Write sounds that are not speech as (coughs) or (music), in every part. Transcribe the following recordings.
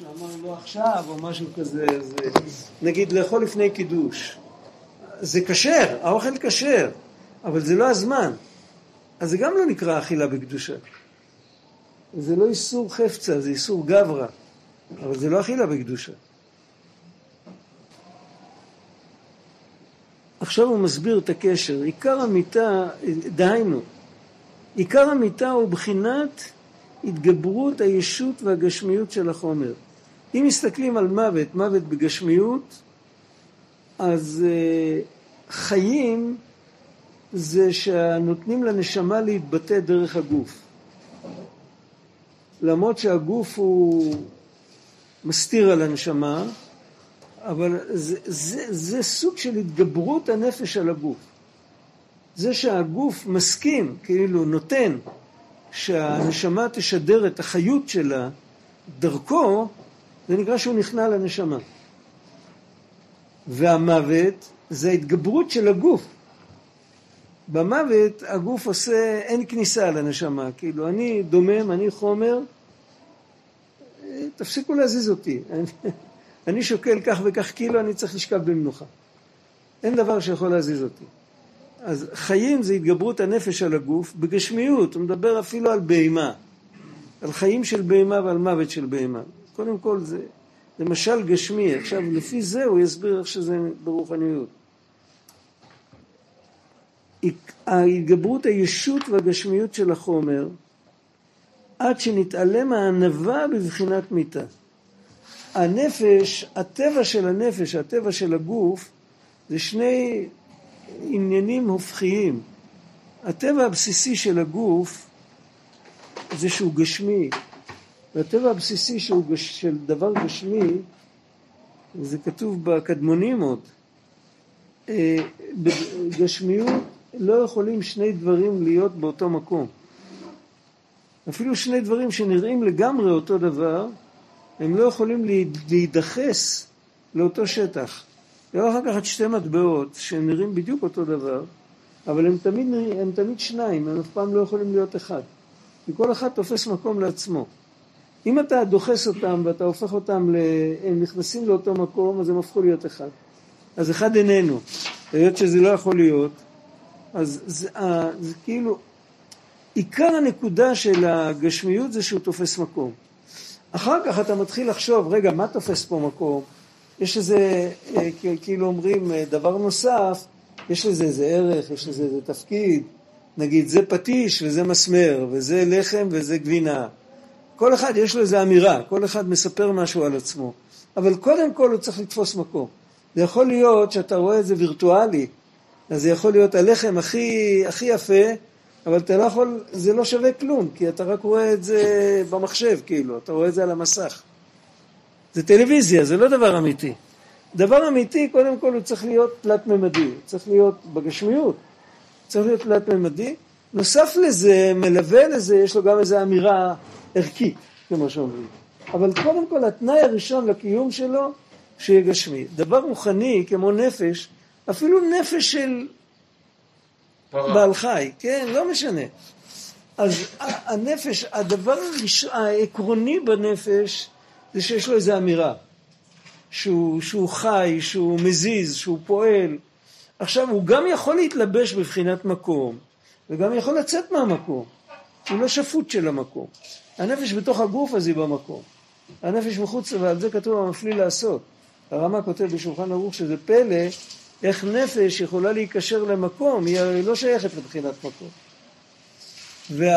שאמר לא עכשיו או משהו כזה, זה, נגיד לאכול לפני קידוש. זה כשר, האוכל כשר, אבל זה לא הזמן. אז זה גם לא נקרא אכילה בקדושה. זה לא איסור חפצה, זה איסור גברא, אבל זה לא אכילה בקדושה. עכשיו הוא מסביר את הקשר. עיקר המיטה, דהיינו, עיקר המיטה הוא בחינת התגברות הישות והגשמיות של החומר. אם מסתכלים על מוות, מוות בגשמיות, אז uh, חיים זה שנותנים לנשמה להתבטא דרך הגוף. למרות שהגוף הוא מסתיר על הנשמה, אבל זה, זה, זה סוג של התגברות הנפש על הגוף. זה שהגוף מסכים, כאילו נותן, שהנשמה תשדר את החיות שלה דרכו, זה נקרא שהוא נכנע לנשמה. והמוות זה ההתגברות של הגוף. במוות הגוף עושה, אין כניסה לנשמה, כאילו אני דומם, אני חומר, תפסיקו להזיז אותי, (laughs) אני שוקל כך וכך קילו, אני צריך לשכב במנוחה. אין דבר שיכול להזיז אותי. אז חיים זה התגברות הנפש על הגוף בגשמיות, הוא מדבר אפילו על בהמה, על חיים של בהמה ועל מוות של בהמה. קודם כל זה, זה משל גשמי, עכשיו לפי זה הוא יסביר איך שזה ברוחניות. ההתגברות הישות והגשמיות של החומר עד שנתעלם הענווה בבחינת מיתה. הנפש, הטבע של הנפש, הטבע של הגוף, זה שני עניינים הופכיים. הטבע הבסיסי של הגוף זה שהוא גשמי, והטבע הבסיסי שהוא גש, של דבר גשמי, זה כתוב בקדמונים עוד, אה, בגשמיות לא יכולים שני דברים להיות באותו מקום. אפילו שני דברים שנראים לגמרי אותו דבר, הם לא יכולים להידחס לאותו שטח. אפשר לקחת שתי מטבעות שנראים בדיוק אותו דבר, אבל הם תמיד, הם תמיד שניים, הם אף פעם לא יכולים להיות אחד. כי כל אחד תופס מקום לעצמו. אם אתה דוחס אותם ואתה הופך אותם, ל... הם נכנסים לאותו מקום, אז הם הפכו להיות אחד. אז אחד איננו. היות שזה לא יכול להיות, אז זה, זה כאילו, עיקר הנקודה של הגשמיות זה שהוא תופס מקום. אחר כך אתה מתחיל לחשוב, רגע, מה תופס פה מקום? יש איזה, אה, כאילו אומרים, אה, דבר נוסף, יש לזה איזה ערך, יש לזה איזה תפקיד. נגיד, זה פטיש וזה מסמר, וזה לחם וזה גבינה. כל אחד יש לו איזה אמירה, כל אחד מספר משהו על עצמו. אבל קודם כל הוא צריך לתפוס מקום. זה יכול להיות שאתה רואה את זה וירטואלי, אז זה יכול להיות הלחם הכי, הכי יפה, אבל אתה לא יכול, זה לא שווה כלום, כי אתה רק רואה את זה במחשב, כאילו, אתה רואה את זה על המסך. זה טלוויזיה, זה לא דבר אמיתי. דבר אמיתי, קודם כל הוא צריך להיות תלת-ממדי, צריך להיות בגשמיות, צריך להיות תלת-ממדי. נוסף לזה, מלווה לזה, יש לו גם איזו אמירה ערכית, כמו שאומרים. אבל קודם כל התנאי הראשון לקיום שלו, שיהיה גשמי. דבר רוחני, כמו נפש, אפילו נפש של בעל חי, כן, לא משנה. אז הנפש, הדבר העקרוני בנפש זה שיש לו איזו אמירה, שהוא, שהוא חי, שהוא מזיז, שהוא פועל. עכשיו, הוא גם יכול להתלבש בבחינת מקום, וגם יכול לצאת מהמקום. הוא לא שפוט של המקום. הנפש בתוך הגוף אז היא במקום. הנפש מחוץ, ועל זה כתוב המפליא לעשות. הרמ"א כותב בשולחן ערוך שזה פלא איך נפש יכולה להיקשר למקום, היא הרי לא שייכת לבחינת מקום. והיא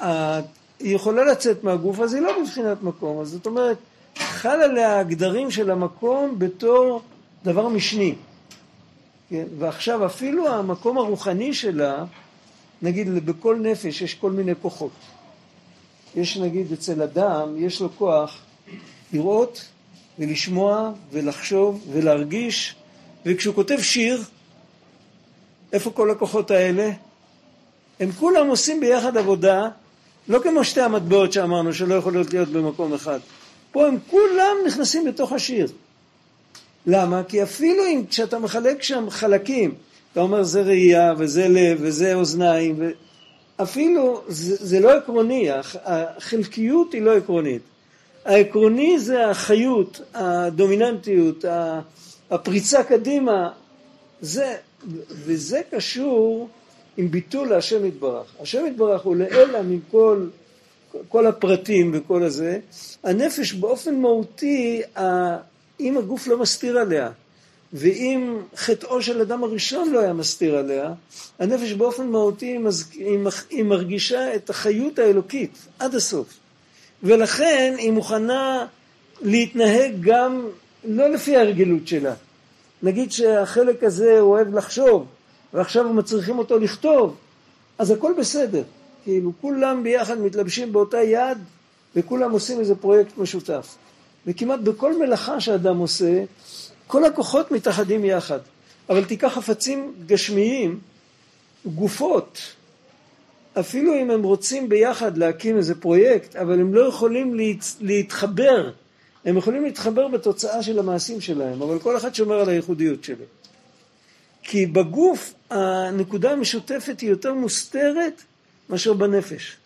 וה, יכולה לצאת מהגוף, אז היא לא בבחינת מקום. אז זאת אומרת, חל עליה הגדרים של המקום בתור דבר משני. כן? ועכשיו אפילו המקום הרוחני שלה, נגיד בכל נפש יש כל מיני כוחות. יש נגיד אצל אדם, יש לו כוח לראות ולשמוע ולחשוב ולהרגיש וכשהוא כותב שיר, איפה כל הכוחות האלה? הם כולם עושים ביחד עבודה, לא כמו שתי המטבעות שאמרנו שלא יכולות להיות במקום אחד. פה הם כולם נכנסים בתוך השיר. למה? כי אפילו אם כשאתה מחלק שם חלקים, אתה אומר זה ראייה וזה לב וזה אוזניים, אפילו זה, זה לא עקרוני, החלקיות היא לא עקרונית. העקרוני זה החיות, הדומיננטיות, הפריצה קדימה, זה, וזה קשור עם ביטול להשם יתברך. השם יתברך הוא לעילא מכל כל הפרטים וכל הזה. הנפש באופן מהותי, אם הגוף לא מסתיר עליה, ואם חטאו של אדם הראשון לא היה מסתיר עליה, הנפש באופן מהותי היא מרגישה את החיות האלוקית עד הסוף. ולכן היא מוכנה להתנהג גם לא לפי ההרגלות שלה. נגיד שהחלק הזה אוהב לחשוב, ועכשיו מצריכים אותו לכתוב, אז הכל בסדר. כאילו כולם ביחד מתלבשים באותה יד וכולם עושים איזה פרויקט משותף. וכמעט בכל מלאכה שאדם עושה, כל הכוחות מתאחדים יחד. אבל תיקח חפצים גשמיים, גופות, אפילו אם הם רוצים ביחד להקים איזה פרויקט, אבל הם לא יכולים להת... להתחבר. הם יכולים להתחבר בתוצאה של המעשים שלהם, אבל כל אחד שומר על הייחודיות שלו. כי בגוף הנקודה המשותפת היא יותר מוסתרת מאשר בנפש.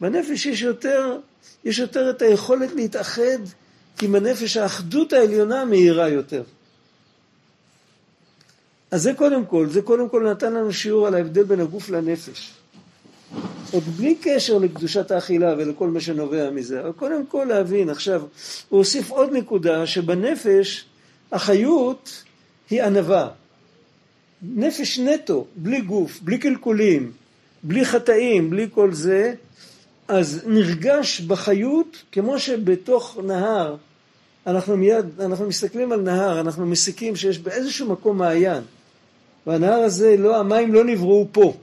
בנפש יש יותר, יש יותר את היכולת להתאחד, כי בנפש האחדות העליונה מהירה יותר. אז זה קודם כל, זה קודם כל נתן לנו שיעור על ההבדל בין הגוף לנפש. עוד בלי קשר לקדושת האכילה ולכל מה שנובע מזה, אבל קודם כל להבין, עכשיו, הוא הוסיף עוד נקודה, שבנפש החיות היא ענווה. נפש נטו, בלי גוף, בלי קלקולים, בלי חטאים, בלי כל זה, אז נרגש בחיות כמו שבתוך נהר, אנחנו מיד, אנחנו מסתכלים על נהר, אנחנו מסיקים שיש באיזשהו מקום מעיין, והנהר הזה, לא, המים לא נבראו פה,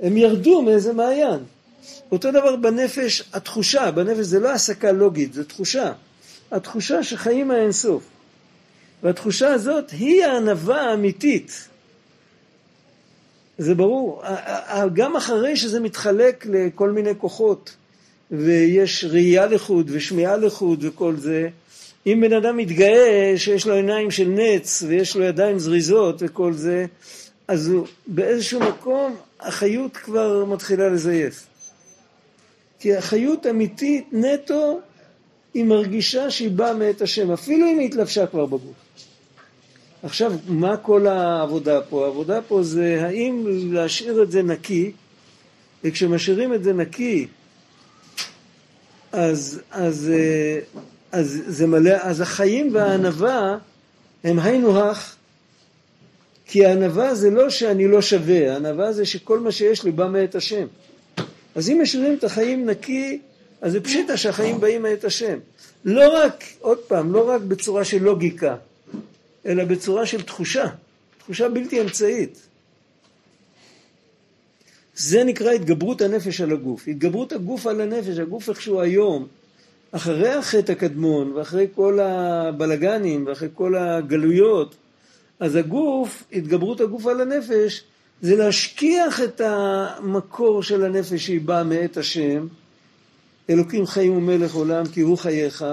הם ירדו מאיזה מעיין. אותו דבר בנפש, התחושה, בנפש זה לא הסקה לוגית, זה תחושה. התחושה שחיים האינסוף. והתחושה הזאת היא הענווה האמיתית. זה ברור. גם אחרי שזה מתחלק לכל מיני כוחות, ויש ראייה לחוד ושמיעה לחוד וכל זה, אם בן אדם מתגאה שיש לו עיניים של נץ ויש לו ידיים זריזות וכל זה, אז הוא באיזשהו מקום החיות כבר מתחילה לזייף. כי החיות אמיתית נטו היא מרגישה שהיא באה מאת השם, אפילו אם היא התלבשה כבר בגוף. עכשיו, מה כל העבודה פה? העבודה פה זה האם להשאיר את זה נקי, וכשמשאירים את זה נקי, אז, אז, אה, אז, זה מלא, אז החיים והענווה הם היינו הך, כי הענווה זה לא שאני לא שווה, הענווה זה שכל מה שיש לי בא מאת השם. אז אם משאירים את החיים נקי, אז זה פשיטה שהחיים באים מאת השם. לא רק, עוד פעם, לא רק בצורה של לוגיקה, אלא בצורה של תחושה, תחושה בלתי אמצעית. זה נקרא התגברות הנפש על הגוף. התגברות הגוף על הנפש, הגוף איכשהו היום, אחרי החטא הקדמון ואחרי כל הבלגנים ואחרי כל הגלויות, אז הגוף, התגברות הגוף על הנפש, זה להשכיח את המקור של הנפש שהיא באה מאת השם, אלוקים חיים ומלך עולם כי הוא חייך,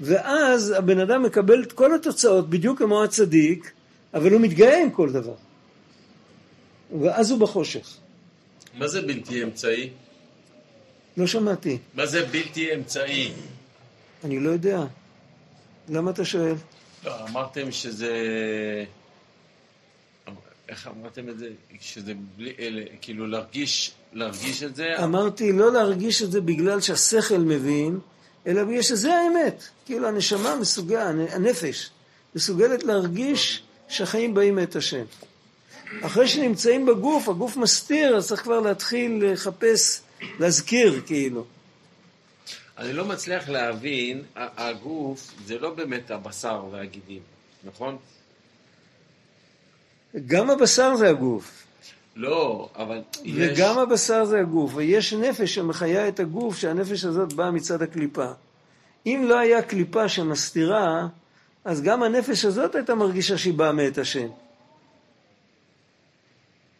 ואז הבן אדם מקבל את כל התוצאות בדיוק כמו הצדיק, אבל הוא מתגאה עם כל דבר. ואז הוא בחושך. מה זה בלתי אמצעי? לא שמעתי. מה זה בלתי אמצעי? אני לא יודע. למה אתה שואל? לא, אמרתם שזה... איך אמרתם את זה? שזה בלי... אלה, כאילו להרגיש, להרגיש את זה? אמרתי לא להרגיש את זה בגלל שהשכל מבין, אלא בגלל שזה האמת. כאילו הנשמה מסוגלת, הנפש, מסוגלת להרגיש שהחיים באים מאת השם. אחרי שנמצאים בגוף, הגוף מסתיר, אז צריך כבר להתחיל לחפש, להזכיר כאילו. אני לא מצליח להבין, הגוף זה לא באמת הבשר והגידים, נכון? גם הבשר זה הגוף. לא, אבל יש... וגם הבשר זה הגוף, ויש נפש שמחיה את הגוף, שהנפש הזאת באה מצד הקליפה. אם לא היה קליפה שמסתירה, אז גם הנפש הזאת הייתה מרגישה שהיא באה מאת השם.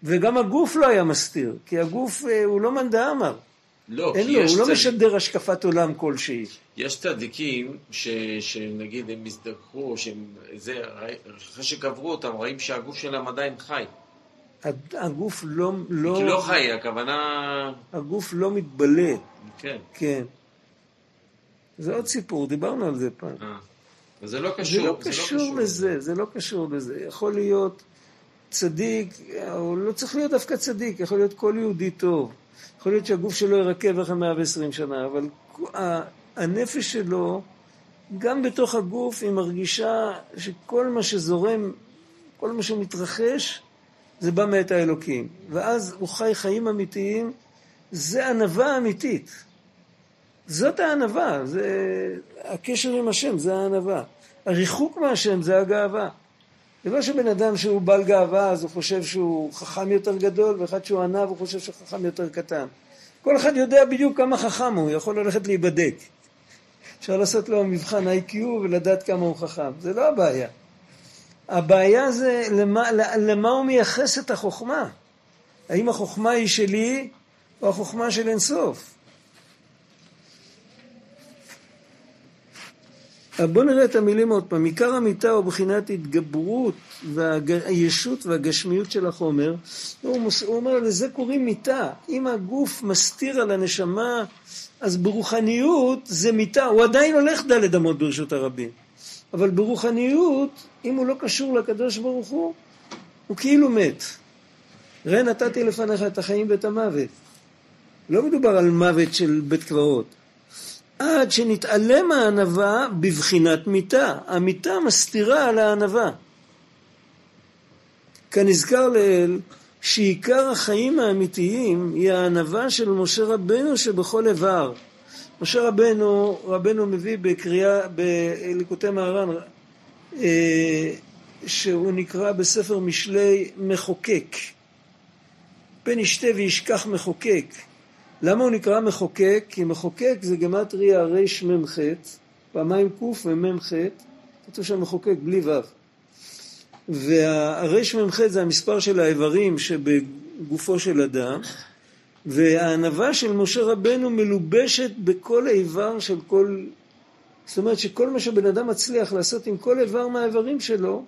וגם הגוף לא היה מסתיר, כי הגוף אה, הוא לא מאן דאמר. לא, אין לו, הוא צד... לא משדר השקפת עולם כלשהי. יש צדיקים ש... שנגיד הם הזדככו, שהם... זה... אחרי שקברו אותם, רואים שהגוף שלהם עדיין חי. הגוף לא... לא... כי לא חי, הכוונה... הגוף לא מתבלה. כן. כן. זה עוד סיפור, דיברנו על זה פעם. אה. אז זה לא זה קשור. לא קשור לזה, זה לא קשור לזה. יכול להיות צדיק, או לא צריך להיות דווקא צדיק, יכול להיות כל יהודי טוב. יכול להיות שהגוף שלו ירקב אחרי 120 שנה, אבל הנפש שלו, גם בתוך הגוף, היא מרגישה שכל מה שזורם, כל מה שמתרחש, זה בא מאת האלוקים. ואז הוא חי חיים אמיתיים, זה ענווה אמיתית. זאת הענווה, זה הקשר עם השם, זה הענווה. הריחוק מהשם זה הגאווה. זה לא שבן אדם שהוא בעל גאווה אז הוא חושב שהוא חכם יותר גדול ואחד שהוא ענב הוא חושב שהוא חכם יותר קטן. כל אחד יודע בדיוק כמה חכם הוא, יכול ללכת להיבדק. אפשר לעשות לו מבחן IQ ולדעת כמה הוא חכם, זה לא הבעיה. הבעיה זה למה, למה הוא מייחס את החוכמה. האם החוכמה היא שלי או החוכמה של אינסוף? בואו נראה את המילים עוד פעם. עיקר המיטה הוא בחינת התגברות והישות והגשמיות של החומר. הוא, מוס, הוא אומר, לזה קוראים מיטה. אם הגוף מסתיר על הנשמה, אז ברוחניות זה מיטה. הוא עדיין הולך דלת אמות ברשות הרבים. אבל ברוחניות, אם הוא לא קשור לקדוש ברוך הוא, הוא כאילו מת. ראה נתתי לפניך את החיים ואת המוות. לא מדובר על מוות של בית קברות. עד שנתעלם הענווה בבחינת מיתה. המיתה מסתירה על הענווה. כנזכר לעיל, שעיקר החיים האמיתיים היא הענווה של משה רבנו שבכל איבר. משה רבנו, רבנו מביא בקריאה, בליקוטי מהר"ן, אה, שהוא נקרא בספר משלי מחוקק. פן ישתה וישכח מחוקק. למה הוא נקרא מחוקק? כי מחוקק זה גמטריה רמ"ח, פעמיים ק' ומ"ח, כתוב שם מחוקק בלי ו'. והרמ"ח זה המספר של האיברים שבגופו של אדם, והענווה של משה רבנו מלובשת בכל איבר של כל... זאת אומרת שכל מה שבן אדם מצליח לעשות עם כל איבר מהאיברים שלו,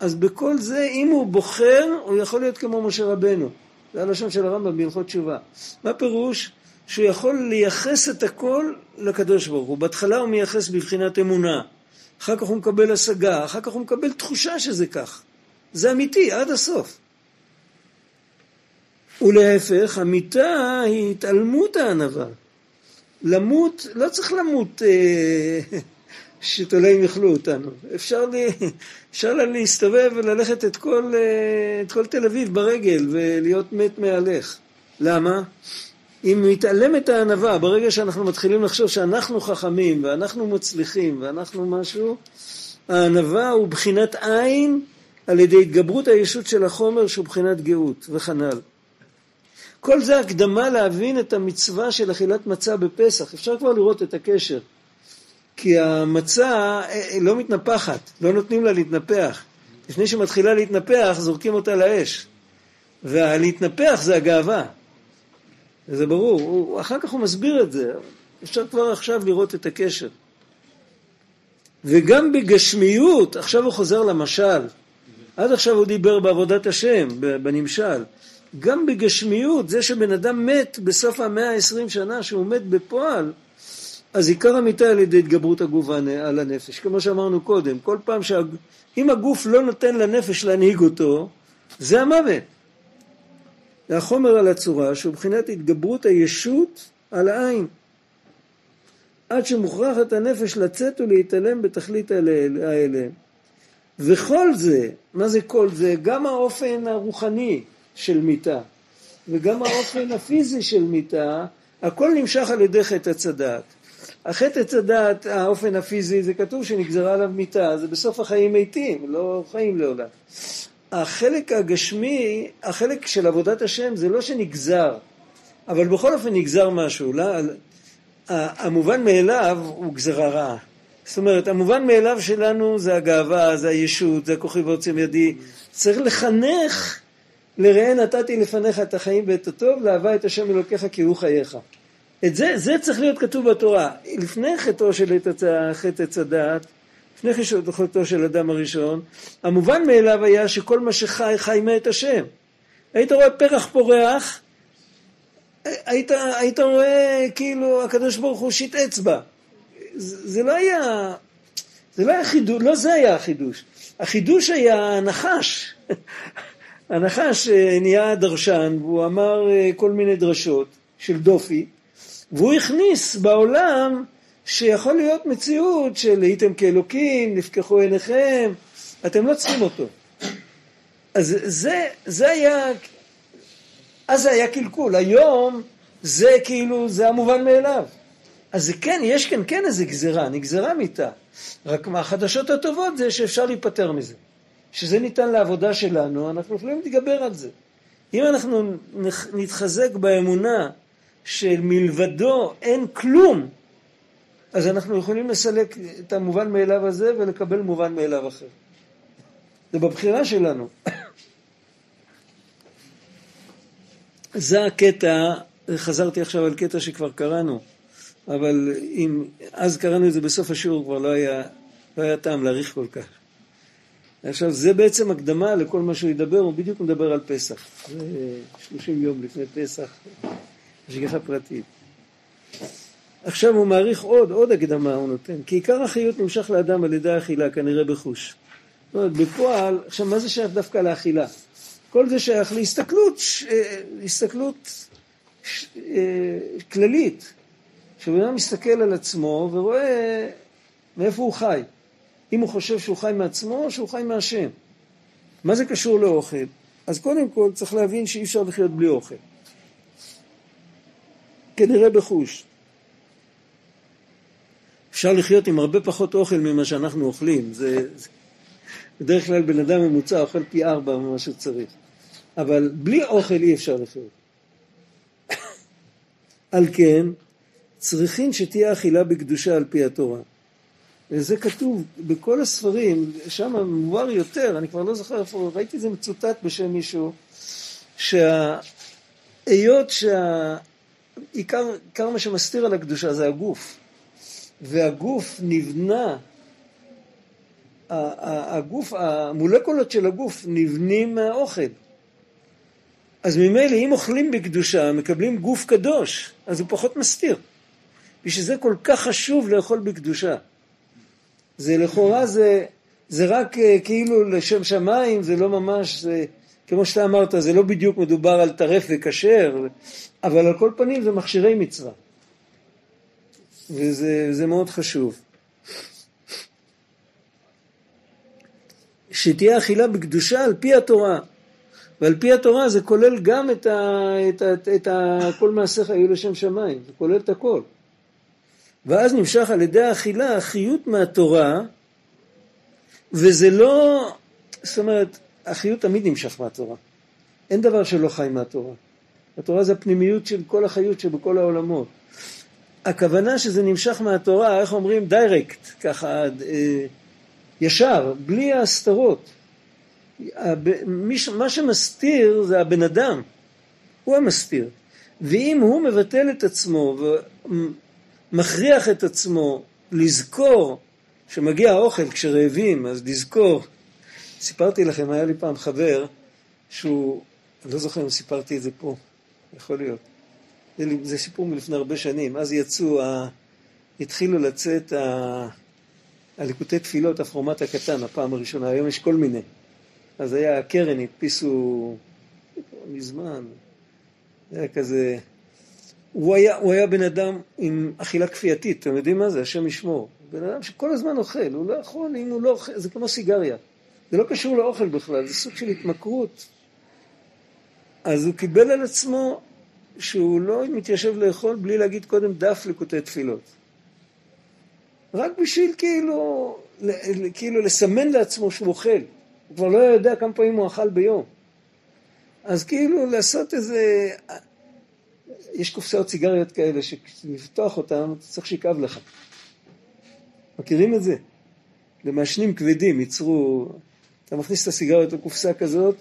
אז בכל זה, אם הוא בוחר, הוא יכול להיות כמו משה רבנו. זה הלשון של הרמב"ם בהלכות תשובה. מה פירוש? שהוא יכול לייחס את הכל לקדוש ברוך הוא. בהתחלה הוא מייחס בבחינת אמונה, אחר כך הוא מקבל השגה, אחר כך הוא מקבל תחושה שזה כך. זה אמיתי, עד הסוף. ולהפך, המיתה היא התעלמות הענווה. למות, לא צריך למות אה, שתולעים יאכלו אותנו. אפשר, לי, אפשר לה להסתובב וללכת את כל, אה, את כל תל אביב ברגל ולהיות מת מהלך. למה? אם מתעלמת הענווה, ברגע שאנחנו מתחילים לחשוב שאנחנו חכמים ואנחנו מצליחים ואנחנו משהו, הענווה הוא בחינת עין על ידי התגברות הישות של החומר שהוא בחינת גאות וכנ"ל. כל זה הקדמה להבין את המצווה של אכילת מצה בפסח. אפשר כבר לראות את הקשר. כי המצה לא מתנפחת, לא נותנים לה להתנפח. לפני שמתחילה להתנפח, זורקים אותה לאש. והלהתנפח זה הגאווה. זה ברור. הוא, אחר כך הוא מסביר את זה. אפשר כבר עכשיו לראות את הקשר. וגם בגשמיות, עכשיו הוא חוזר למשל. עד עכשיו הוא דיבר בעבודת השם, בנמשל. גם בגשמיות, זה שבן אדם מת בסוף המאה העשרים שנה, שהוא מת בפועל, אז עיקר המיטה על ידי התגברות הגוף על הנפש. כמו שאמרנו קודם, כל פעם שה... הגוף לא נותן לנפש להנהיג אותו, זה המוות. זה החומר על הצורה שהוא מבחינת התגברות הישות על העין. עד שמוכרחת הנפש לצאת ולהתעלם בתכלית האלה. וכל זה, מה זה כל זה? גם האופן הרוחני של מיתה וגם האופן הפיזי של מיתה, הכל נמשך על ידי חטא הדעת. החטא עץ הדעת, האופן הפיזי, זה כתוב שנגזרה עליו מיתה, זה בסוף החיים מתים, לא חיים לעולם. החלק הגשמי, החלק של עבודת השם זה לא שנגזר, אבל בכל אופן נגזר משהו. לא? המובן מאליו הוא גזרה רעה. זאת אומרת, המובן מאליו שלנו זה הגאווה, זה הישות, זה הכוחי ועוצם ידי. צריך לחנך לראה נתתי לפניך את החיים ואת הטוב, לאהבה את השם אלוקיך כי הוא חייך. את זה, זה צריך להיות כתוב בתורה. לפני חטאו של חטא עץ הדעת, לפני חטאו של אדם הראשון, המובן מאליו היה שכל מה שחי, חי מאת השם. היית רואה פרח פורח, היית, היית רואה כאילו הקדוש ברוך הוא שיט אצבע. זה, זה לא היה, זה לא היה חידוש, לא זה היה החידוש. החידוש היה הנחש. (laughs) הנחש אה, נהיה דרשן, והוא אמר אה, כל מיני דרשות של דופי, והוא הכניס בעולם שיכול להיות מציאות של הייתם כאלוקים, נפקחו עיניכם, אתם לא צריכים אותו. אז זה, זה היה, אז זה היה קלקול, היום זה כאילו, זה המובן מאליו. אז כן, יש כאן כן איזה גזירה, נגזרה מיתה. רק מהחדשות הטובות זה שאפשר להיפטר מזה. שזה ניתן לעבודה שלנו, אנחנו יכולים להתגבר על זה. אם אנחנו נתחזק באמונה שמלבדו אין כלום, אז אנחנו יכולים לסלק את המובן מאליו הזה ולקבל מובן מאליו אחר. זה בבחירה שלנו. (coughs) זה הקטע, חזרתי עכשיו על קטע שכבר קראנו, אבל אם אז קראנו את זה בסוף השיעור, כבר לא היה, לא היה טעם להאריך כל כך. עכשיו, זה בעצם הקדמה לכל מה שהוא ידבר, הוא בדיוק מדבר על פסח. זה 30 יום לפני פסח, השגחה פרטית. עכשיו הוא מעריך עוד, עוד הקדמה הוא נותן, כי עיקר החיות נמשך לאדם על ידי האכילה, כנראה בחוש. זאת אומרת, בפועל, עכשיו מה זה שייך דווקא לאכילה? כל זה שייך להסתכלות, אה, הסתכלות אה, כללית. שבן אדם מסתכל על עצמו ורואה מאיפה הוא חי. אם הוא חושב שהוא חי מעצמו או שהוא חי מהשם. מה זה קשור לאוכל? אז קודם כל צריך להבין שאי אפשר לחיות בלי אוכל. כנראה בחוש. אפשר לחיות עם הרבה פחות אוכל ממה שאנחנו אוכלים. זה, זה, בדרך כלל בן אדם ממוצע אוכל פי ארבע ממה שצריך. אבל בלי אוכל אי אפשר לחיות. (coughs) על כן, צריכים שתהיה אכילה בקדושה על פי התורה. וזה כתוב בכל הספרים, שם מובהר יותר, אני כבר לא זוכר איפה, ראיתי את זה מצוטט בשם מישהו, שהיות שעיקר מה שמסתיר על הקדושה זה הגוף, והגוף נבנה, הגוף, המולקולות של הגוף נבנים מהאוכל. אז ממילא אם אוכלים בקדושה, מקבלים גוף קדוש, אז הוא פחות מסתיר. בשביל זה כל כך חשוב לאכול בקדושה. זה לכאורה זה, זה רק אה, כאילו לשם שמיים, זה לא ממש, זה, כמו שאתה אמרת, זה לא בדיוק מדובר על טרף וכשר, אבל על כל פנים זה מכשירי מצווה. וזה מאוד חשוב. שתהיה אכילה בקדושה על פי התורה. ועל פי התורה זה כולל גם את, ה, את, ה, את ה, כל מעשיך היו לשם שמיים, זה כולל את הכל. ואז נמשך על ידי האכילה החיות מהתורה, וזה לא, זאת אומרת, החיות תמיד נמשך מהתורה. אין דבר שלא חי מהתורה. התורה זה הפנימיות של כל החיות שבכל העולמות. הכוונה שזה נמשך מהתורה, איך אומרים? דיירקט, ככה, אה, ישר, בלי ההסתרות. מה שמסתיר זה הבן אדם, הוא המסתיר. ואם הוא מבטל את עצמו מכריח את עצמו לזכור שמגיע האוכל כשרעבים, אז לזכור. סיפרתי לכם, היה לי פעם חבר שהוא, אני לא זוכר אם סיפרתי את זה פה, יכול להיות. זה, זה סיפור מלפני הרבה שנים, אז יצאו, ה, התחילו לצאת ה, הליקוטי תפילות, הפורמט הקטן, הפעם הראשונה, היום יש כל מיני. אז היה הקרן, הדפיסו מזמן, היה כזה הוא היה, הוא היה בן אדם עם אכילה כפייתית, אתם יודעים מה זה? השם ישמור. בן אדם שכל הזמן אוכל, הוא לא יכול, אם הוא לא אוכל, זה כמו סיגריה. זה לא קשור לאוכל בכלל, זה סוג של התמכרות. אז הוא קיבל על עצמו שהוא לא מתיישב לאכול בלי להגיד קודם דף לקוטי תפילות. רק בשביל כאילו, כאילו לסמן לעצמו שהוא אוכל. הוא כבר לא יודע כמה פעמים הוא אכל ביום. אז כאילו לעשות איזה יש קופסאות סיגריות כאלה שלפתוח אותן אתה צריך שיכאב לך. מכירים את זה? למעשנים כבדים ייצרו, אתה מכניס את הסיגריות לקופסה כזאת,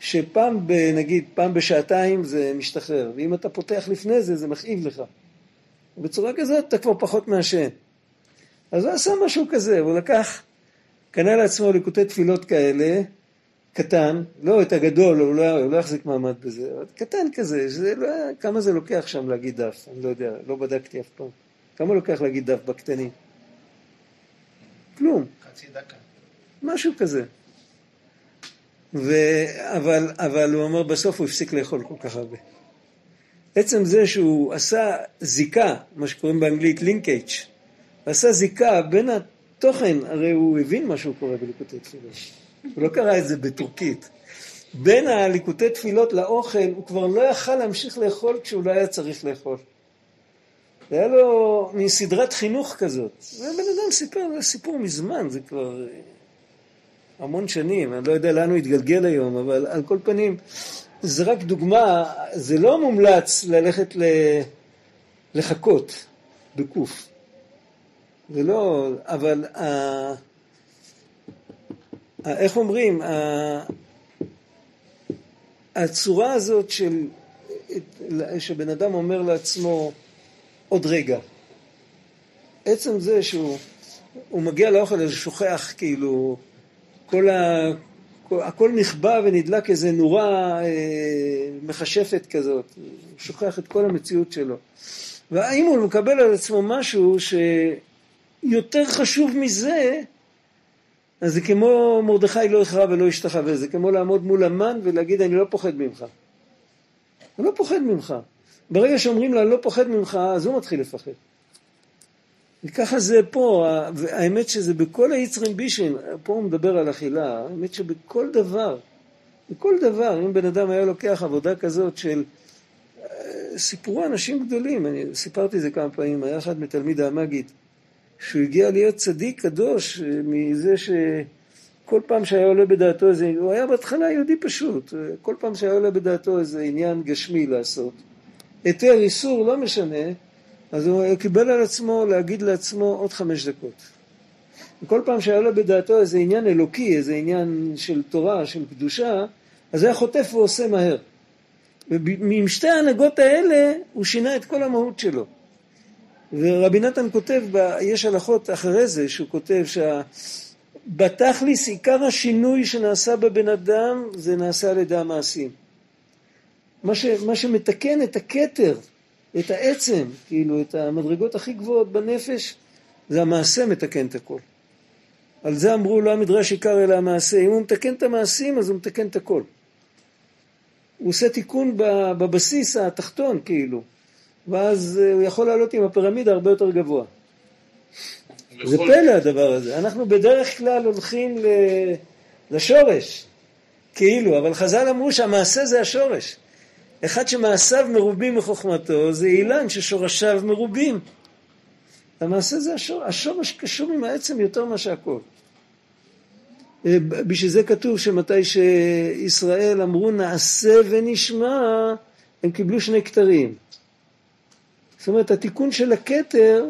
שפעם, ב, נגיד, פעם בשעתיים זה משתחרר, ואם אתה פותח לפני זה, זה מכאיב לך. ובצורה כזאת אתה כבר פחות מעשן. אז הוא עשה משהו כזה, הוא לקח, קנה לעצמו ליקוטי תפילות כאלה, קטן, לא את הגדול, הוא לא, הוא לא יחזיק מעמד בזה, אבל קטן כזה, שזה לא, כמה זה לוקח שם להגיד דף, אני לא יודע, לא בדקתי אף פעם. כמה לוקח להגיד דף בקטנים? כלום. חצי דקה. משהו כזה. ו... אבל, אבל הוא אומר, בסוף הוא הפסיק לאכול כל כך הרבה. עצם זה שהוא עשה זיקה, מה שקוראים באנגלית לינקייג', עשה זיקה בין התוכן, הרי הוא הבין מה שהוא קורא בליקוטי תפילות. הוא לא קרא את זה בטורקית. בין הליקוטי תפילות לאוכל, הוא כבר לא יכל להמשיך לאכול כשהוא לא היה צריך לאכול. זה היה לו מין סדרת חינוך כזאת. ובן אדם סיפר סיפור מזמן, זה כבר אה, המון שנים, אני לא יודע לאן הוא התגלגל היום, אבל על כל פנים, זה רק דוגמה, זה לא מומלץ ללכת ל... לחכות בקוף. זה לא, אבל ה... ה... איך אומרים, ה... הצורה הזאת של, שבן אדם אומר לעצמו עוד רגע, עצם זה שהוא מגיע לאוכל הזה שוכח כאילו כל ה... הכל נכבה ונדלק איזה נורה אה, מכשפת כזאת, הוא שוכח את כל המציאות שלו. והאם הוא מקבל על עצמו משהו שיותר חשוב מזה, אז זה כמו מרדכי לא יכרע ולא ישתחווה, זה כמו לעמוד מול המן ולהגיד אני לא פוחד ממך. אני לא פוחד ממך. ברגע שאומרים לו אני לא פוחד ממך, אז הוא מתחיל לפחד. וככה זה פה, האמת שזה בכל היצרים בישין, פה הוא מדבר על אכילה, האמת שבכל דבר, בכל דבר, אם בן אדם היה לוקח עבודה כזאת של אה, סיפורו אנשים גדולים, אני סיפרתי את זה כמה פעמים, היה אחד מתלמיד המגיד, שהוא הגיע להיות צדיק קדוש אה, מזה שכל פעם שהיה עולה בדעתו איזה, הוא היה בהתחלה יהודי פשוט, אה, כל פעם שהיה עולה בדעתו איזה עניין גשמי לעשות, היתר, איסור, לא משנה, אז הוא קיבל על עצמו להגיד לעצמו עוד חמש דקות. וכל פעם שהיה לו בדעתו איזה עניין אלוקי, איזה עניין של תורה, של קדושה, אז היה חוטף ועושה מהר. ועם שתי ההנהגות האלה הוא שינה את כל המהות שלו. ורבי נתן כותב, יש הלכות אחרי זה, שהוא כותב שבתכליס עיקר השינוי שנעשה בבן אדם זה נעשה על ידי המעשים. מה, ש, מה שמתקן את הכתר את העצם, כאילו את המדרגות הכי גבוהות בנפש, זה המעשה מתקן את הכל. על זה אמרו לא המדרש עיקר אלא המעשה. אם הוא מתקן את המעשים אז הוא מתקן את הכל. הוא עושה תיקון בבסיס התחתון כאילו, ואז הוא יכול לעלות עם הפירמידה הרבה יותר גבוה. זה פלא הדבר הזה. אנחנו בדרך כלל הולכים לשורש, כאילו, אבל חז"ל אמרו שהמעשה זה השורש. אחד שמעשיו מרובים מחוכמתו זה אילן ששורשיו מרובים. המעשה זה השורש, השורש קשור עם העצם יותר מאשר הכל. אה, בשביל זה כתוב שמתי שישראל אמרו נעשה ונשמע, הם קיבלו שני כתרים. זאת אומרת, התיקון של הכתר,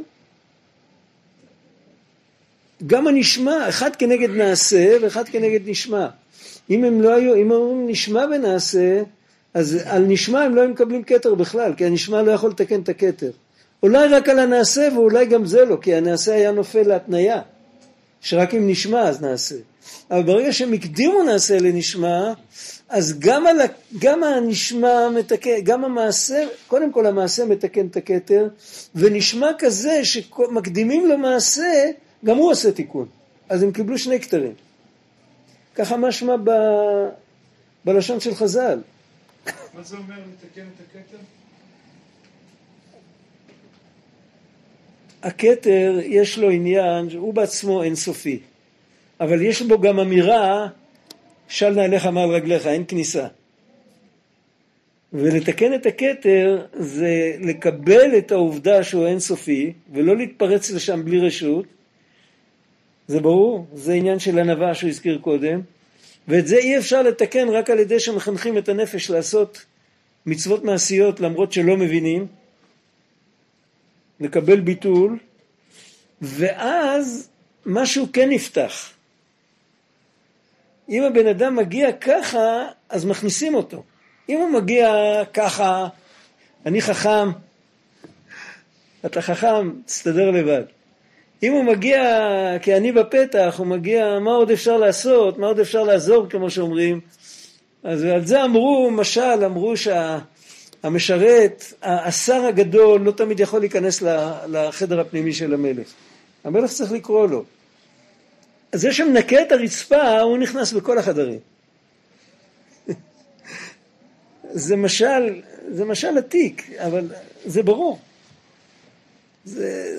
גם הנשמע, אחד כנגד נעשה ואחד כנגד נשמע. אם הם לא היו, אם אומרים נשמע ונעשה, אז על נשמע הם לא היו מקבלים כתר בכלל, כי הנשמע לא יכול לתקן את הכתר. אולי רק על הנעשה ואולי גם זה לא, כי הנעשה היה נופל להתניה, שרק אם נשמע אז נעשה. אבל ברגע שהם הקדימו נעשה לנשמע, אז גם, על, גם הנשמע מתקן, גם המעשה, קודם כל המעשה מתקן את הכתר, ונשמע כזה שמקדימים לו מעשה, גם הוא עושה תיקון. אז הם קיבלו שני כתרים. ככה משמע ב, בלשון של חז"ל. מה זה אומר לתקן את הכתר? הכתר יש לו עניין, הוא בעצמו אינסופי, אבל יש בו גם אמירה של נעליך מעל רגליך, אין כניסה. ולתקן את הכתר זה לקבל את העובדה שהוא אינסופי ולא להתפרץ לשם בלי רשות, זה ברור, זה עניין של ענווה שהוא הזכיר קודם, ואת זה אי אפשר לתקן רק על ידי שמחנכים את הנפש לעשות מצוות מעשיות למרות שלא מבינים, לקבל ביטול, ואז משהו כן נפתח. אם הבן אדם מגיע ככה, אז מכניסים אותו. אם הוא מגיע ככה, אני חכם, אתה חכם, תסתדר לבד. אם הוא מגיע כעני בפתח, הוא מגיע, מה עוד אפשר לעשות, מה עוד אפשר לעזור, כמו שאומרים. אז על זה אמרו, משל, אמרו שהמשרת, השר הגדול, לא תמיד יכול להיכנס לחדר הפנימי של המלך. המלך צריך לקרוא לו. זה שמנקה את הרצפה, הוא נכנס בכל החדרים. (laughs) זה משל, זה משל עתיק, אבל זה ברור. זה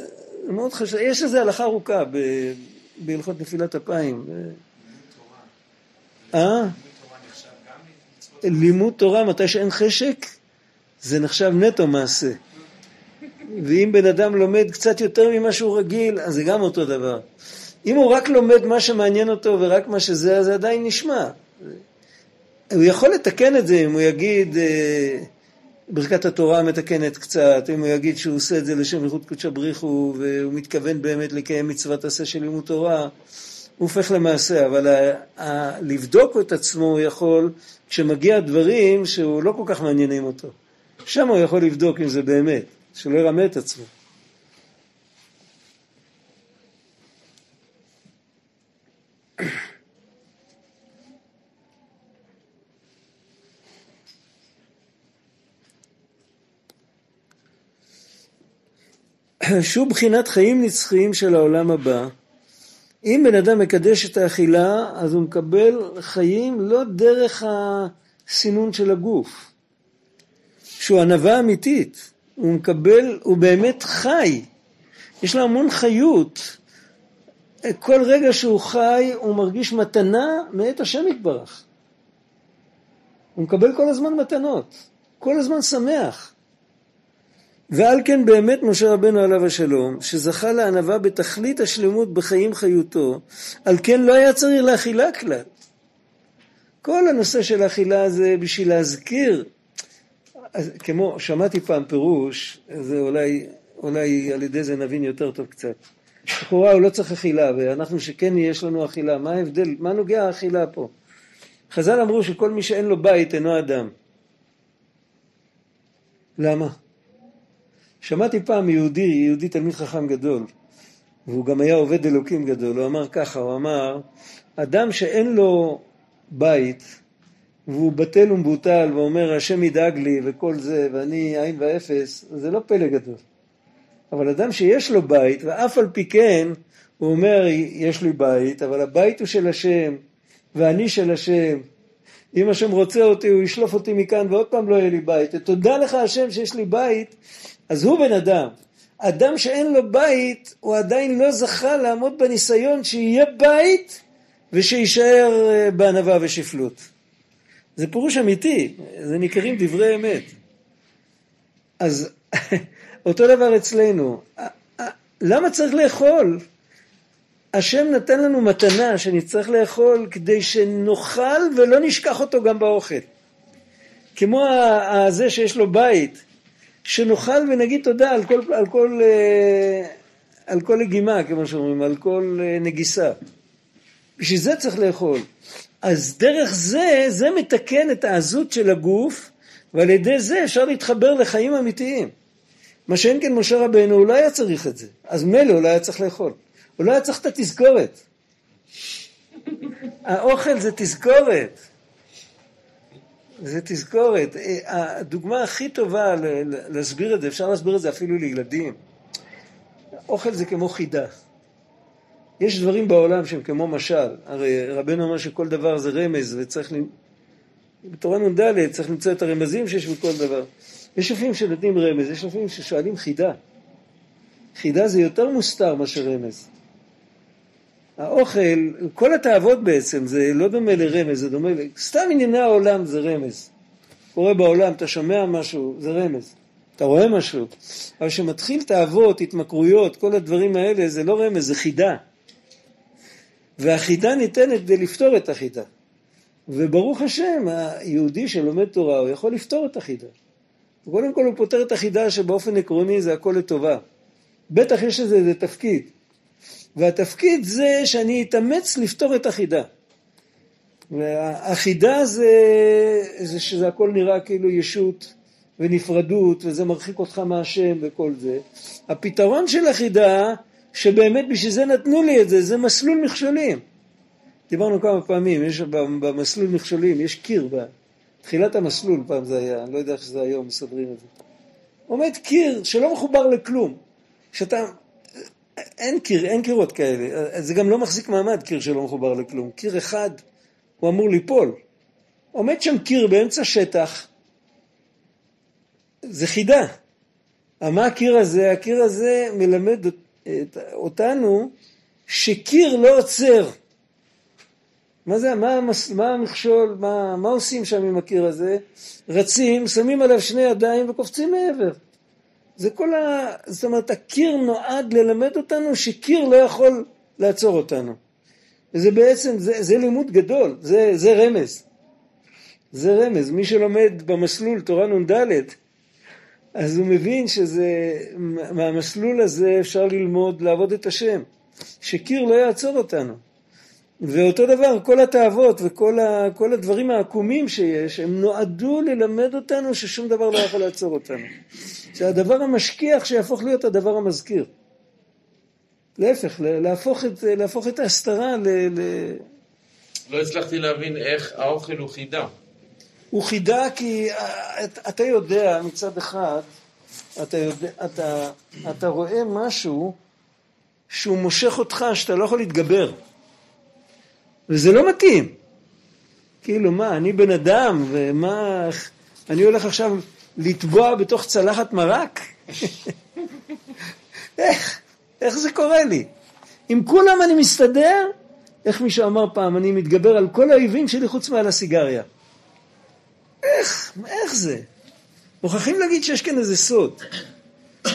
מאוד חשוב, יש לזה הלכה ארוכה בהלכות נפילת אפיים. אה? לימוד תורה מתי שאין חשק, זה נחשב נטו מעשה. ואם בן אדם לומד קצת יותר ממה שהוא רגיל, אז זה גם אותו דבר. אם הוא רק לומד מה שמעניין אותו ורק מה שזה, אז זה עדיין נשמע. הוא יכול לתקן את זה אם הוא יגיד, אה, ברכת התורה מתקנת קצת, אם הוא יגיד שהוא עושה את זה לשם ייחוד קודשא בריחו והוא מתכוון באמת לקיים מצוות עשה של לימוד תורה, הוא הופך למעשה, אבל ה- ה- לבדוק את עצמו הוא יכול כשמגיע דברים שהוא לא כל כך מעניינים אותו. שם הוא יכול לבדוק אם זה באמת, שלא ירמה את עצמו. (clears throat) שהוא בחינת חיים נצחיים של העולם הבא. אם בן אדם מקדש את האכילה, אז הוא מקבל חיים לא דרך הסינון של הגוף, שהוא ענווה אמיתית, הוא מקבל, הוא באמת חי, יש לו המון חיות. כל רגע שהוא חי הוא מרגיש מתנה מאת השם יתברך. הוא מקבל כל הזמן מתנות, כל הזמן שמח. ועל כן באמת משה רבנו עליו השלום, שזכה לענווה בתכלית השלמות בחיים חיותו, על כן לא היה צריך לאכילה כלל. כל הנושא של האכילה זה בשביל להזכיר, כמו שמעתי פעם פירוש, זה אולי, אולי על ידי זה נבין יותר טוב קצת. לכאורה הוא לא צריך אכילה, ואנחנו שכן יש לנו אכילה, מה ההבדל, מה נוגע האכילה פה? חז"ל אמרו שכל מי שאין לו בית אינו אדם. למה? שמעתי פעם יהודי, יהודי תלמיד חכם גדול, והוא גם היה עובד אלוקים גדול, הוא אמר ככה, הוא אמר, אדם שאין לו בית, והוא בטל ומבוטל, ואומר השם ידאג לי וכל זה, ואני עין ואפס, זה לא פלא גדול. אבל אדם שיש לו בית, ואף על פי כן, הוא אומר, יש לי בית, אבל הבית הוא של השם, ואני של השם. אם השם רוצה אותי, הוא ישלוף אותי מכאן, ועוד פעם לא יהיה לי בית. ותודה לך השם שיש לי בית, אז הוא בן אדם. אדם שאין לו בית, הוא עדיין לא זכה לעמוד בניסיון שיהיה בית ושיישאר אה, בענווה ושפלות. זה פירוש אמיתי, זה ניכרים דברי אמת. אז (laughs) אותו דבר אצלנו. למה צריך לאכול? השם נתן לנו מתנה שנצטרך לאכול כדי שנאכל ולא נשכח אותו גם באוכל. כמו הזה שיש לו בית, שנאכל ונגיד תודה על כל, על כל, אה, על כל לגימה, כמו שאומרים, על כל אה, נגיסה. בשביל זה צריך לאכול. אז דרך זה, זה מתקן את העזות של הגוף, ועל ידי זה אפשר להתחבר לחיים אמיתיים. מה שאין כן משה רבנו, לא היה צריך את זה. אז מילא הוא לא היה צריך לאכול. הוא לא היה צריך את התזכורת. האוכל זה תזכורת. זה תזכורת. הדוגמה הכי טובה להסביר את זה, אפשר להסביר את זה אפילו לילדים. אוכל זה כמו חידה. יש דברים בעולם שהם כמו משל. הרי רבנו אומר שכל דבר זה רמז וצריך... בתורה נ"ד צריך למצוא את הרמזים שיש בכל דבר. יש לפעמים שנותנים רמז, יש לפעמים ששואלים חידה. חידה זה יותר מוסתר מאשר רמז. האוכל, כל התאוות בעצם, זה לא דומה לרמז, זה דומה, סתם ענייני העולם זה רמז. קורה בעולם, אתה שומע משהו, זה רמז. אתה רואה משהו. אבל כשמתחיל תאוות, התמכרויות, כל הדברים האלה, זה לא רמז, זה חידה. והחידה ניתנת כדי לפתור את החידה. וברוך השם, היהודי שלומד תורה, הוא יכול לפתור את החידה. קודם כל הוא פותר את החידה שבאופן עקרוני זה הכל לטובה. בטח יש לזה איזה תפקיד. והתפקיד זה שאני אתאמץ לפתור את החידה. והחידה זה, זה שזה הכל נראה כאילו ישות ונפרדות וזה מרחיק אותך מהשם וכל זה. הפתרון של החידה, שבאמת בשביל זה נתנו לי את זה, זה מסלול מכשולים. דיברנו כמה פעמים, יש במסלול מכשולים, יש קיר, בתחילת המסלול פעם זה היה, אני לא יודע איך זה היום מסדרים את זה. עומד קיר שלא מחובר לכלום, שאתה אין קיר, אין קירות כאלה. זה גם לא מחזיק מעמד, קיר שלא מחובר לכלום. קיר אחד, הוא אמור ליפול. עומד שם קיר באמצע שטח, זה חידה. מה הקיר הזה? הקיר הזה מלמד אותנו שקיר לא עוצר. מה זה, מה, מה המכשול, מה, מה עושים שם עם הקיר הזה? רצים, שמים עליו שני ידיים וקופצים מעבר. זה כל ה... זאת אומרת, הקיר נועד ללמד אותנו שקיר לא יכול לעצור אותנו. וזה בעצם, זה, זה לימוד גדול, זה, זה רמז. זה רמז. מי שלומד במסלול תורה נ"ד, אז הוא מבין שזה, מהמסלול הזה אפשר ללמוד לעבוד את השם. שקיר לא יעצור אותנו. ואותו דבר, כל התאוות וכל ה, כל הדברים העקומים שיש, הם נועדו ללמד אותנו ששום דבר לא יכול לעצור אותנו. זה הדבר המשכיח שיהפוך להיות הדבר המזכיר. להפך, להפוך את, להפוך את ההסתרה ל... ל... לא הצלחתי להבין איך האוכל הוא חידה. הוא חידה כי אתה יודע מצד אחד, אתה, יודע, אתה, אתה רואה משהו שהוא מושך אותך שאתה לא יכול להתגבר. וזה לא מתאים. כאילו, מה, אני בן אדם, ומה, אני הולך עכשיו לטבוע בתוך צלחת מרק? (laughs) איך, איך זה קורה לי? עם כולם אני מסתדר, איך מישהו אמר פעם, אני מתגבר על כל האויבים שלי חוץ מעל הסיגריה. איך, איך זה? מוכרחים להגיד שיש כאן איזה סוד.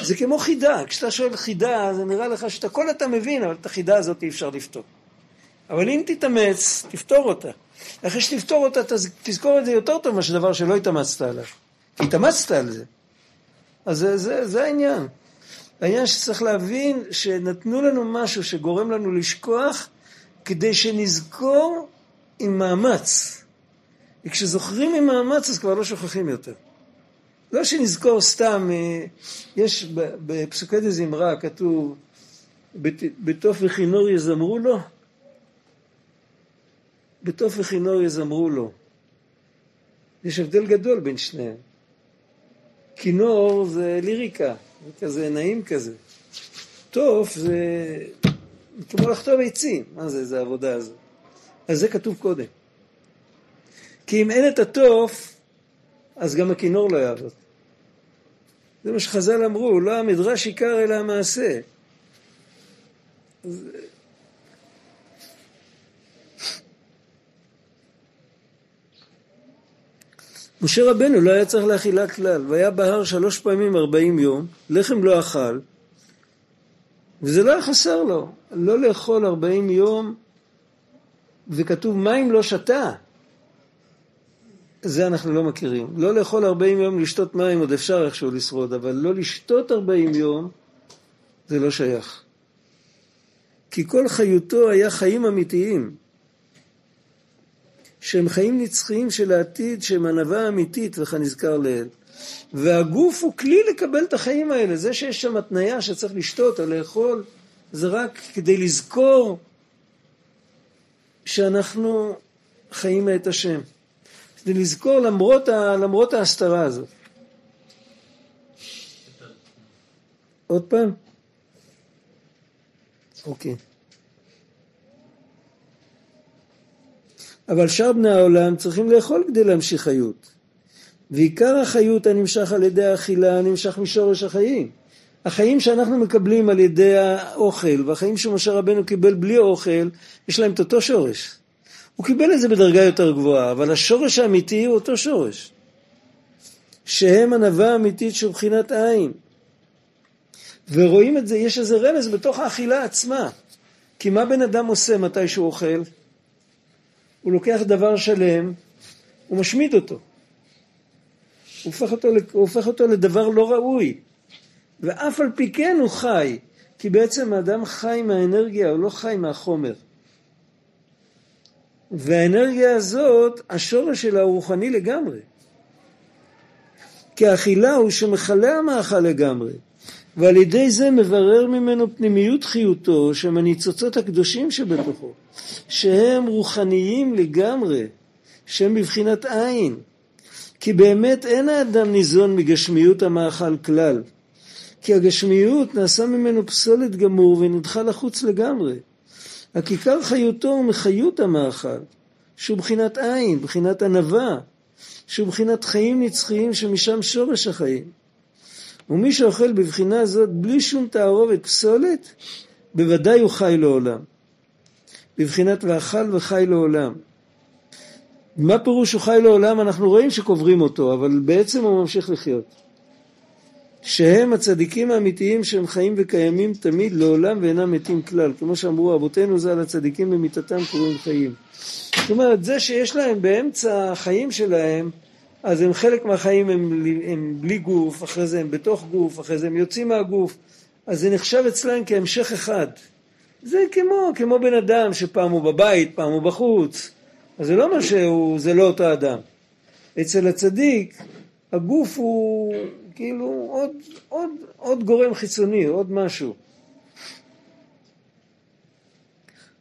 זה כמו חידה, כשאתה שואל חידה, זה נראה לך שאת הכל אתה מבין, אבל את החידה הזאת אי אפשר לפתור. אבל אם תתאמץ, תפתור אותה. אחרי שתפתור אותה, תזכור את זה יותר טוב מאשר דבר שלא התאמצת עליו. כי התאמצת על זה. אז זה, זה, זה העניין. העניין שצריך להבין שנתנו לנו משהו שגורם לנו לשכוח, כדי שנזכור עם מאמץ. וכשזוכרים עם מאמץ אז כבר לא שוכחים יותר. לא שנזכור סתם, אה, יש בפסוקי דזמרה כתוב, בתוף וכינור יזמרו לו, בתוף וכינור יזמרו לו. יש הבדל גדול בין שניהם. כינור זה ליריקה, זה כזה נעים כזה. תוף זה כמו לחטוב עצים, מה זה, זה העבודה הזו. אז זה כתוב קודם. כי אם אין את התוף, אז גם הכינור לא יעבוד. זה מה שחז"ל אמרו, לא המדרש עיקר אלא המעשה. משה רבנו לא היה צריך להכילה כלל, והיה בהר שלוש פעמים ארבעים יום, לחם לא אכל, וזה לא היה חסר לו, לא לאכול ארבעים יום, וכתוב מים לא שתה. זה אנחנו לא מכירים. לא לאכול ארבעים יום, לשתות מים, עוד אפשר איכשהו לשרוד, אבל לא לשתות ארבעים יום, זה לא שייך. כי כל חיותו היה חיים אמיתיים. שהם חיים נצחיים של העתיד, שהם ענווה אמיתית, וכנזכר לעיל. והגוף הוא כלי לקבל את החיים האלה. זה שיש שם התניה שצריך לשתות או לאכול, זה רק כדי לזכור שאנחנו חיים מאת השם. כדי לזכור למרות, ה, למרות ההסתרה הזאת. עוד פעם? אוקיי. אבל שאר בני העולם צריכים לאכול כדי להמשיך חיות. ועיקר החיות הנמשך על ידי האכילה נמשך משורש החיים. החיים שאנחנו מקבלים על ידי האוכל והחיים שמשה רבנו קיבל בלי אוכל, יש להם את אותו שורש. הוא קיבל את זה בדרגה יותר גבוהה, אבל השורש האמיתי הוא אותו שורש. שהם ענווה אמיתית של בחינת עין. ורואים את זה, יש איזה רמז בתוך האכילה עצמה. כי מה בן אדם עושה מתי שהוא אוכל? הוא לוקח דבר שלם, הוא משמיד אותו. הוא הופך אותו, הוא הופך אותו לדבר לא ראוי. ואף על פי כן הוא חי, כי בעצם האדם חי מהאנרגיה, הוא לא חי מהחומר. והאנרגיה הזאת, השורש שלה הוא רוחני לגמרי. כי האכילה הוא שמכלה המאכל לגמרי. ועל ידי זה מברר ממנו פנימיות חיותו שהם הניצוצות הקדושים שבתוכו, שהם רוחניים לגמרי, שהם בבחינת עין. כי באמת אין האדם ניזון מגשמיות המאכל כלל, כי הגשמיות נעשה ממנו פסולת גמור ונדחה לחוץ לגמרי. הכיכר חיותו הוא מחיות המאכל, שהוא בחינת עין, בחינת ענווה, שהוא בחינת חיים נצחיים שמשם שורש החיים. ומי שאוכל בבחינה זאת בלי שום תערובת פסולת, בוודאי הוא חי לעולם. בבחינת ואכל וחי לעולם. מה פירוש הוא חי לעולם? אנחנו רואים שקוברים אותו, אבל בעצם הוא ממשיך לחיות. שהם הצדיקים האמיתיים שהם חיים וקיימים תמיד לעולם ואינם מתים כלל. כמו שאמרו אבותינו ז"ל, הצדיקים במיתתם קוראים חיים. זאת אומרת, זה שיש להם באמצע החיים שלהם, אז הם חלק מהחיים הם, הם בלי גוף, אחרי זה הם בתוך גוף, אחרי זה הם יוצאים מהגוף, אז זה נחשב אצלם כהמשך אחד. זה כמו, כמו בן אדם שפעם הוא בבית, פעם הוא בחוץ, אז זה לא מה שהוא, זה לא אותו אדם. אצל הצדיק, הגוף הוא כאילו עוד, עוד, עוד גורם חיצוני, עוד משהו.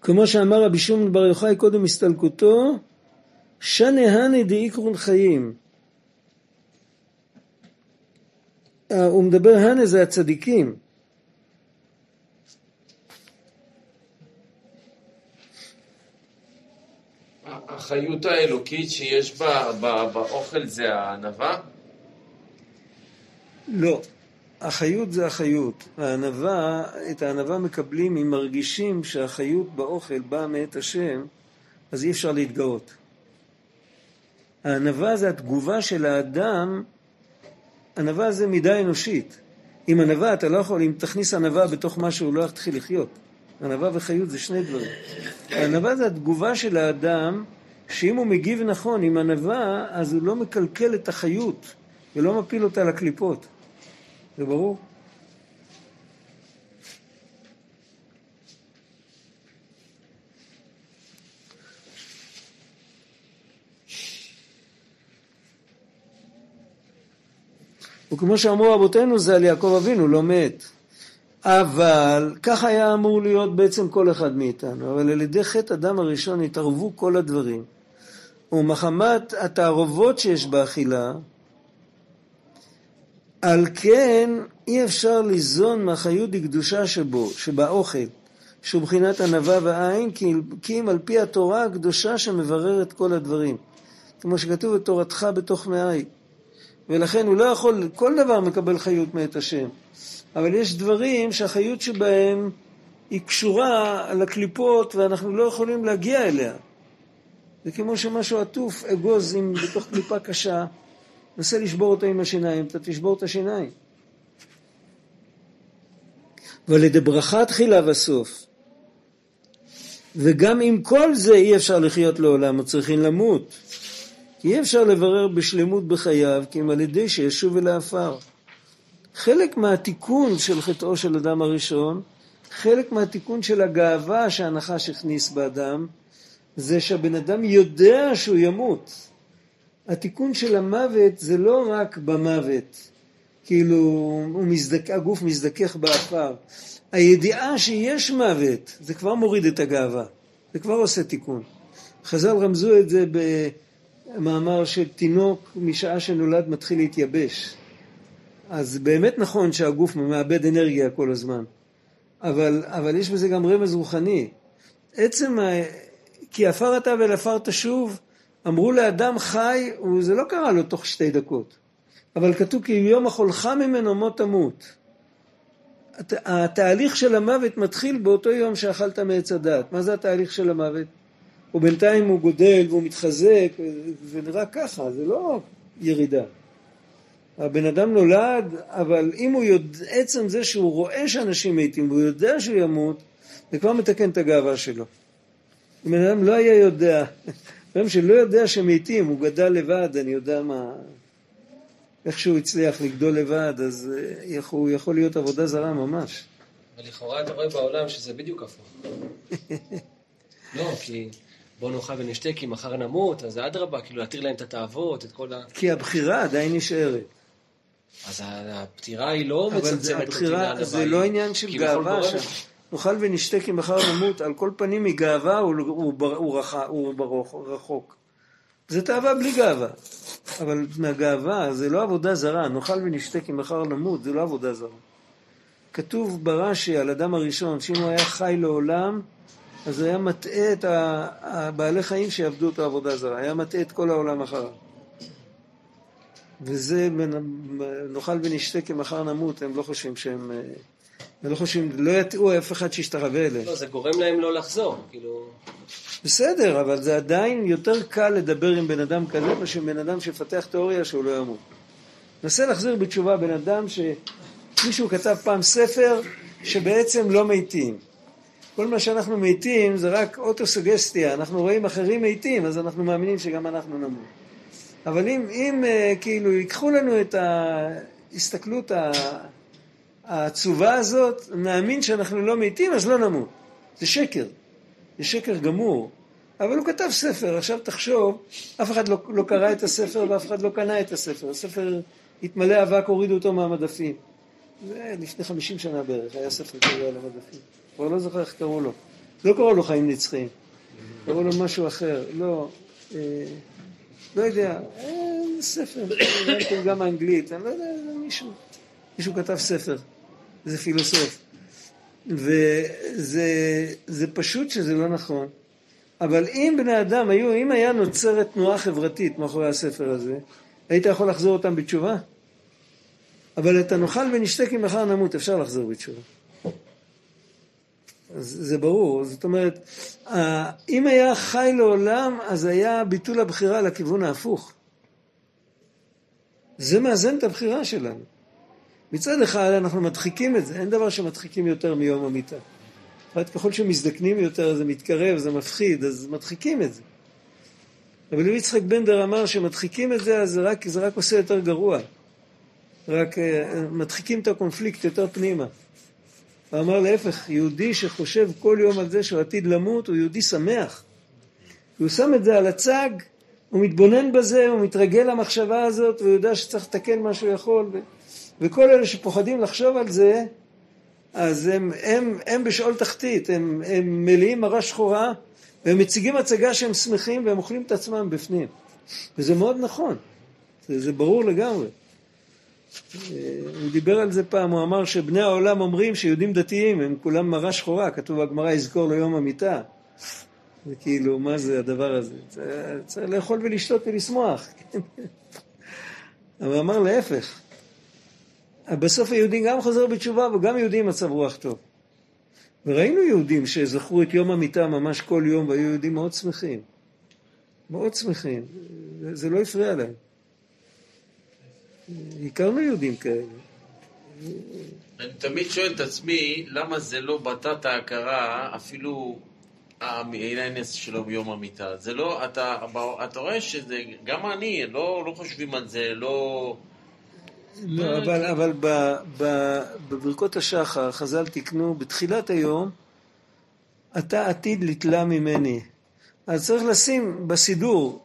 כמו שאמר רבי שמעון בר יוחאי קודם הסתלקותו, שנה הני דאיקרון חיים. אה, הוא מדבר הנה זה הצדיקים. החיות האלוקית שיש בה, באוכל זה הענווה? לא. החיות זה החיות. הענווה, את הענווה מקבלים אם מרגישים שהחיות באוכל באה מאת השם, אז אי אפשר להתגאות. הענווה זה התגובה של האדם, ענווה זה מידה אנושית. עם ענווה אתה לא יכול, אם תכניס ענווה בתוך משהו, לא יתחיל לחיות. ענווה וחיות זה שני דברים. הענווה זה התגובה של האדם, שאם הוא מגיב נכון עם ענווה, אז הוא לא מקלקל את החיות ולא מפיל אותה לקליפות. זה ברור? וכמו שאמרו רבותינו זה על יעקב אבינו, לא מת. אבל כך היה אמור להיות בעצם כל אחד מאיתנו. אבל על ידי חטא אדם הראשון התערבו כל הדברים. ומחמת התערובות שיש באכילה, על כן אי אפשר ליזון מהחיות דקדושה שבו, שבאוכל, שהוא מבחינת ענווה ועין, כי, אם על פי התורה הקדושה שמבררת כל הדברים. כמו שכתוב בתורתך בתוך מאי. ולכן הוא לא יכול, כל דבר מקבל חיות מאת השם. אבל יש דברים שהחיות שבהם היא קשורה לקליפות ואנחנו לא יכולים להגיע אליה. זה כמו שמשהו עטוף, אגוז עם, בתוך קליפה קשה, נסה לשבור אותו עם השיניים, אתה תשבור את השיניים. אבל ברכה תחילה וסוף. וגם עם כל זה אי אפשר לחיות לעולם, או צריכים למות. כי אי אפשר לברר בשלמות בחייו, כי אם על ידי שישוב אל העפר. חלק מהתיקון של חטאו של אדם הראשון, חלק מהתיקון של הגאווה שהנחש הכניס באדם, זה שהבן אדם יודע שהוא ימות. התיקון של המוות זה לא רק במוות, כאילו מזדק, הגוף מזדכך באפר. הידיעה שיש מוות, זה כבר מוריד את הגאווה, זה כבר עושה תיקון. חז"ל רמזו את זה במאמר של תינוק משעה שנולד מתחיל להתייבש. אז באמת נכון שהגוף מאבד אנרגיה כל הזמן, אבל, אבל יש בזה גם רמז רוחני. עצם, ה... כי עפר אתה ולעפר תשוב, אמרו לאדם חי, וזה לא קרה לו תוך שתי דקות, אבל כתוב כי יום אכולך ממנו מות תמות. הת... התהליך של המוות מתחיל באותו יום שאכלת מעץ הדת. מה זה התהליך של המוות? ובינתיים הוא גודל והוא מתחזק, זה נראה ככה, זה לא ירידה. הבן אדם נולד, אבל אם הוא יודע, עצם זה שהוא רואה שאנשים מתים והוא יודע שהוא ימות, זה כבר מתקן את הגאווה שלו. אם בן אדם לא היה יודע, בן אדם שלא יודע שמתים, הוא גדל לבד, אני יודע מה, איך שהוא הצליח לגדול לבד, אז אה, הוא יכול להיות עבודה זרה ממש. אבל לכאורה אתה רואה בעולם שזה בדיוק הפוך. (laughs) לא, כי בוא נאכל ונשתה כי מחר נמות, אז אדרבה, כאילו להתיר להם את התאוות, את כל ה... כי הבחירה עדיין נשארת. אז הפטירה היא לא מצמצמת אותי הבחירה, זה לא עניין של גאווה, נאכל ונשתה כי מחר נמות, על כל פנים מגאווה הוא, הוא, הוא, הוא, הוא רחוק. זה תאווה בלי גאווה, אבל מהגאווה זה לא עבודה זרה, נאכל ונשתה כי מחר נמות, זה לא עבודה זרה. כתוב ברש"י על אדם הראשון, שאם הוא היה חי לעולם, אז היה מטעה את הבעלי חיים שיעבדו אותו עבודה זרה, היה מטעה את כל העולם אחריו. וזה, נאכל ונשתה כי מחר נמות, הם לא חושבים שהם... הם לא חושבים, לא יטעו אף אחד שישתחווה אליהם. לא, זה גורם להם לא לחזור, כאילו... בסדר, אבל זה עדיין יותר קל לדבר עם בן אדם כזה מאשר בן אדם שיפתח תיאוריה שהוא לא ימות. נסה להחזיר בתשובה בן אדם שמישהו כתב פעם ספר שבעצם לא מתים. כל מה שאנחנו מתים זה רק אוטוסוגסטיה, אנחנו רואים אחרים מתים אז אנחנו מאמינים שגם אנחנו נמות. אבל אם, אם אה, כאילו ייקחו לנו את ההסתכלות העצובה הזאת, נאמין שאנחנו לא מתים אז לא נמות. זה שקר. זה שקר גמור. אבל הוא כתב ספר, עכשיו תחשוב, אף אחד לא, לא קרא את הספר ואף אחד לא קנה את הספר. הספר התמלא אבק, הורידו אותו מהמדפים. זה לפני חמישים שנה בערך, היה ספר כזה על המדפים. כבר לא זוכר איך קראו לו. לא קראו לו חיים נצחיים. קראו לו משהו אחר. לא, אה, לא יודע, אה, ספר, גם האנגלית, אני לא יודע, מישהו. מישהו כתב ספר, זה פילוסוף. וזה זה פשוט שזה לא נכון. אבל אם בני אדם היו, אם היה נוצרת תנועה חברתית מאחורי הספר הזה, היית יכול לחזור אותם בתשובה? אבל את הנאכל ונשתה כי מחר נמות, אפשר לחזור בתשובה. זה ברור, זאת אומרת, אם היה חי לעולם, אז היה ביטול הבחירה לכיוון ההפוך. זה מאזן את הבחירה שלנו. מצד אחד אנחנו מדחיקים את זה, אין דבר שמדחיקים יותר מיום המיטה. בפרט ככל שמזדקנים יותר זה מתקרב, זה מפחיד, אז מדחיקים את זה. אבל יצחק בנדר אמר שמדחיקים את זה, אז זה רק, זה רק עושה יותר גרוע. רק אה, מדחיקים את הקונפליקט יותר פנימה. הוא אמר להפך, יהודי שחושב כל יום על זה שהוא עתיד למות, הוא יהודי שמח. הוא שם את זה על הצג, הוא מתבונן בזה, הוא מתרגל למחשבה הזאת, והוא יודע שצריך לתקן מה שהוא יכול. ו... וכל אלה שפוחדים לחשוב על זה, אז הם, הם, הם בשאול תחתית, הם, הם מלאים מראה שחורה, והם מציגים הצגה שהם שמחים והם אוכלים את עצמם בפנים. וזה מאוד נכון, זה, זה ברור לגמרי. אה, הוא דיבר על זה פעם, הוא אמר שבני העולם אומרים שיהודים דתיים הם כולם מראה שחורה, כתוב בגמרא יזכור לו יום המיטה. זה כאילו, מה זה הדבר הזה? צריך, לאכול ולשתות ולשמוח. (laughs) אבל הוא אמר להפך, בסוף היהודי גם חוזר בתשובה וגם יהודי עם מצב רוח טוב. וראינו יהודים שזכרו את יום המיטה ממש כל יום והיו יהודים מאוד שמחים. מאוד שמחים. זה לא הפריע להם. הכרנו יהודים כאלה. אני תמיד שואל את עצמי, למה זה לא בתת ההכרה, אפילו העניין שלו ביום המיטה. זה לא, אתה, אתה רואה שזה, גם אני, לא, לא חושבים על זה, לא... לא, אבל, אבל ב, ב, בברכות השחר חז"ל תיקנו בתחילת היום אתה עתיד לתלה ממני. אז צריך לשים בסידור,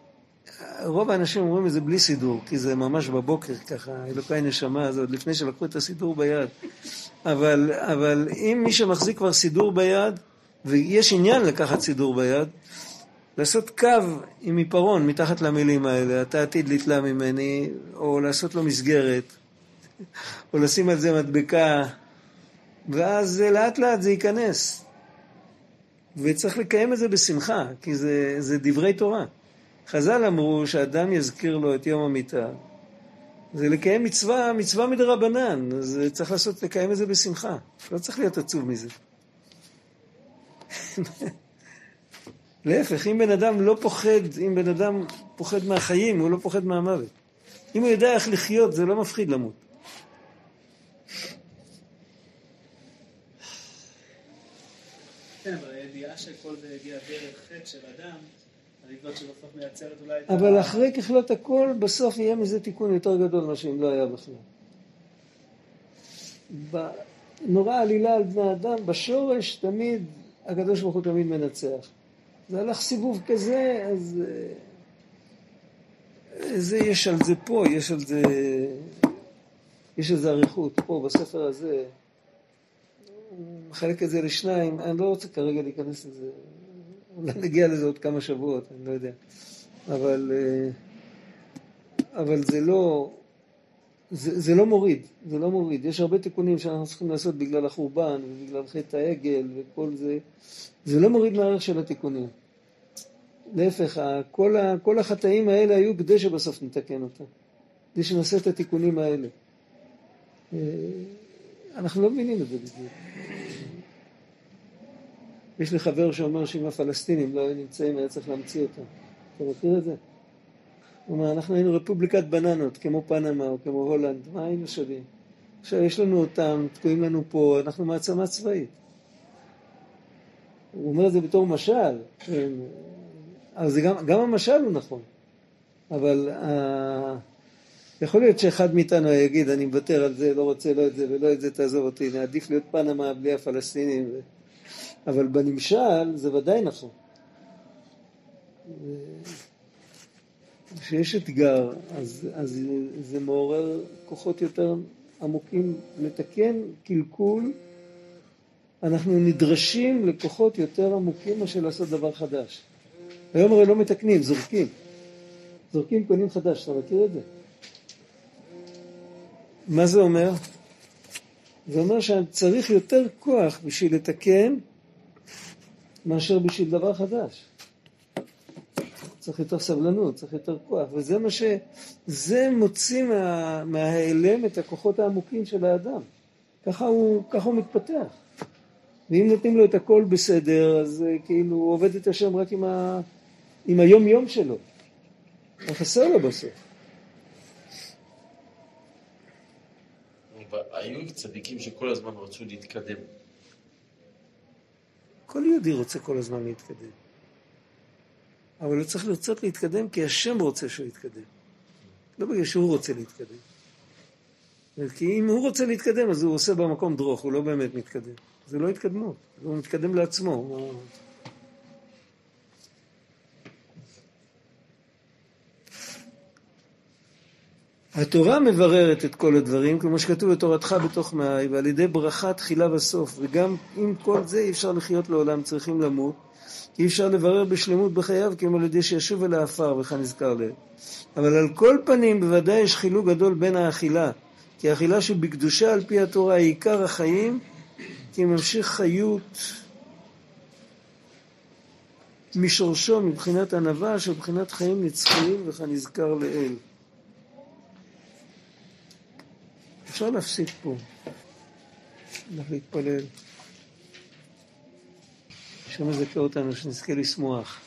רוב האנשים אומרים את זה בלי סידור, כי זה ממש בבוקר ככה, אלוקי נשמה, זה עוד לפני שלקחו את הסידור ביד. אבל, אבל אם מי שמחזיק כבר סידור ביד, ויש עניין לקחת סידור ביד, לעשות קו עם עיפרון מתחת למילים האלה, אתה עתיד לתלה ממני, או לעשות לו מסגרת, או לשים על זה מדבקה, ואז לאט לאט זה ייכנס. וצריך לקיים את זה בשמחה, כי זה, זה דברי תורה. חז"ל אמרו שאדם יזכיר לו את יום המיטה. זה לקיים מצווה, מצווה מדרבנן, אז צריך לעשות, לקיים את זה בשמחה. לא צריך להיות עצוב מזה. (laughs) להפך, אם בן אדם לא פוחד, אם בן אדם פוחד מהחיים, הוא לא פוחד מהמוות. אם הוא יודע איך לחיות, זה לא מפחיד למות. כן, אבל הידיעה שכל זה יגיע דרך חטא של אדם, אני זאת שבסוף מייצרת אולי את אבל ה- אחרי ככלות הכל, בסוף יהיה מזה תיקון יותר גדול ממה שאם לא היה בכלל. נורא עלילה על בני אדם, בשורש תמיד, הקדוש ברוך הוא תמיד מנצח. זה הלך סיבוב כזה, אז אה, זה יש על זה פה, יש על זה, יש זה אריכות פה בספר הזה. הוא מחלק את זה לשניים, אני לא רוצה כרגע להיכנס לזה, אולי נגיע לזה עוד כמה שבועות, אני לא יודע. אבל, אה, אבל זה לא, זה, זה לא מוריד, זה לא מוריד. יש הרבה תיקונים שאנחנו צריכים לעשות בגלל החורבן ובגלל חטא העגל וכל זה. זה לא מוריד מהערך של התיקונים. להפך, כל, ה, כל החטאים האלה היו כדי שבסוף נתקן אותם. כדי שנעשה את התיקונים האלה. אה, אנחנו לא מבינים את זה בדיוק. יש לי חבר שאומר שאם הפלסטינים לא היו נמצאים היה צריך להמציא אותם. אתה מכיר את זה? הוא אומר, אנחנו היינו רפובליקת בננות, כמו פנמה או כמו הולנד, מה היינו שווים? עכשיו יש לנו אותם, תקועים לנו פה, אנחנו מעצמה צבאית. הוא אומר את זה בתור משל, כן. אז גם, גם המשל הוא נכון, אבל uh, יכול להיות שאחד מאיתנו יגיד, אני מוותר על זה, לא רוצה לא את זה ולא את זה, תעזוב אותי, עדיף להיות פנמה בלי הפלסטינים, ו... אבל בנמשל זה ודאי נכון. כשיש אתגר, אז, אז זה מעורר כוחות יותר עמוקים לתקן קלקול. אנחנו נדרשים לכוחות יותר עמוקים מאשר לעשות דבר חדש. היום הרי לא מתקנים, זורקים. זורקים, קונים חדש, אתה מכיר את זה? מה זה אומר? זה אומר שצריך יותר כוח בשביל לתקן מאשר בשביל דבר חדש. צריך יותר סבלנות, צריך יותר כוח, וזה מה ש... זה מוציא מה... מההיעלם את הכוחות העמוקים של האדם. ככה הוא, ככה הוא מתפתח. ואם נותנים לו את הכל בסדר, אז אה, כאילו הוא עובד את השם רק עם, ה... עם היום יום שלו. הוא חסר לו בסוף. היו צדיקים שכל הזמן רצו להתקדם. כל יהודי רוצה כל הזמן להתקדם. אבל הוא צריך לרצות להתקדם כי השם רוצה שהוא יתקדם. לא בגלל שהוא רוצה להתקדם. כי אם הוא רוצה להתקדם אז הוא עושה במקום דרוך, הוא לא באמת מתקדם. זה לא התקדמות, הוא מתקדם לעצמו. התורה מבררת את כל הדברים, כמו שכתוב בתורתך בתוך מאי, ועל ידי ברכה תחילה וסוף, וגם עם כל זה אי אפשר לחיות לעולם, צריכים למות, אי אפשר לברר בשלמות בחייו כי אם על ידי שישוב אל העפר וכנזכר לב. אבל על כל פנים בוודאי יש חילוק גדול בין האכילה, כי האכילה שבקדושה על פי התורה היא עיקר החיים, כי ממשיך חיות משורשו מבחינת ענווה שבחינת חיים נצחיים וכנזכר לאל. אפשר להפסיק פה, נלך להתפלל. השם יזכה אותנו שנזכה לשמוח.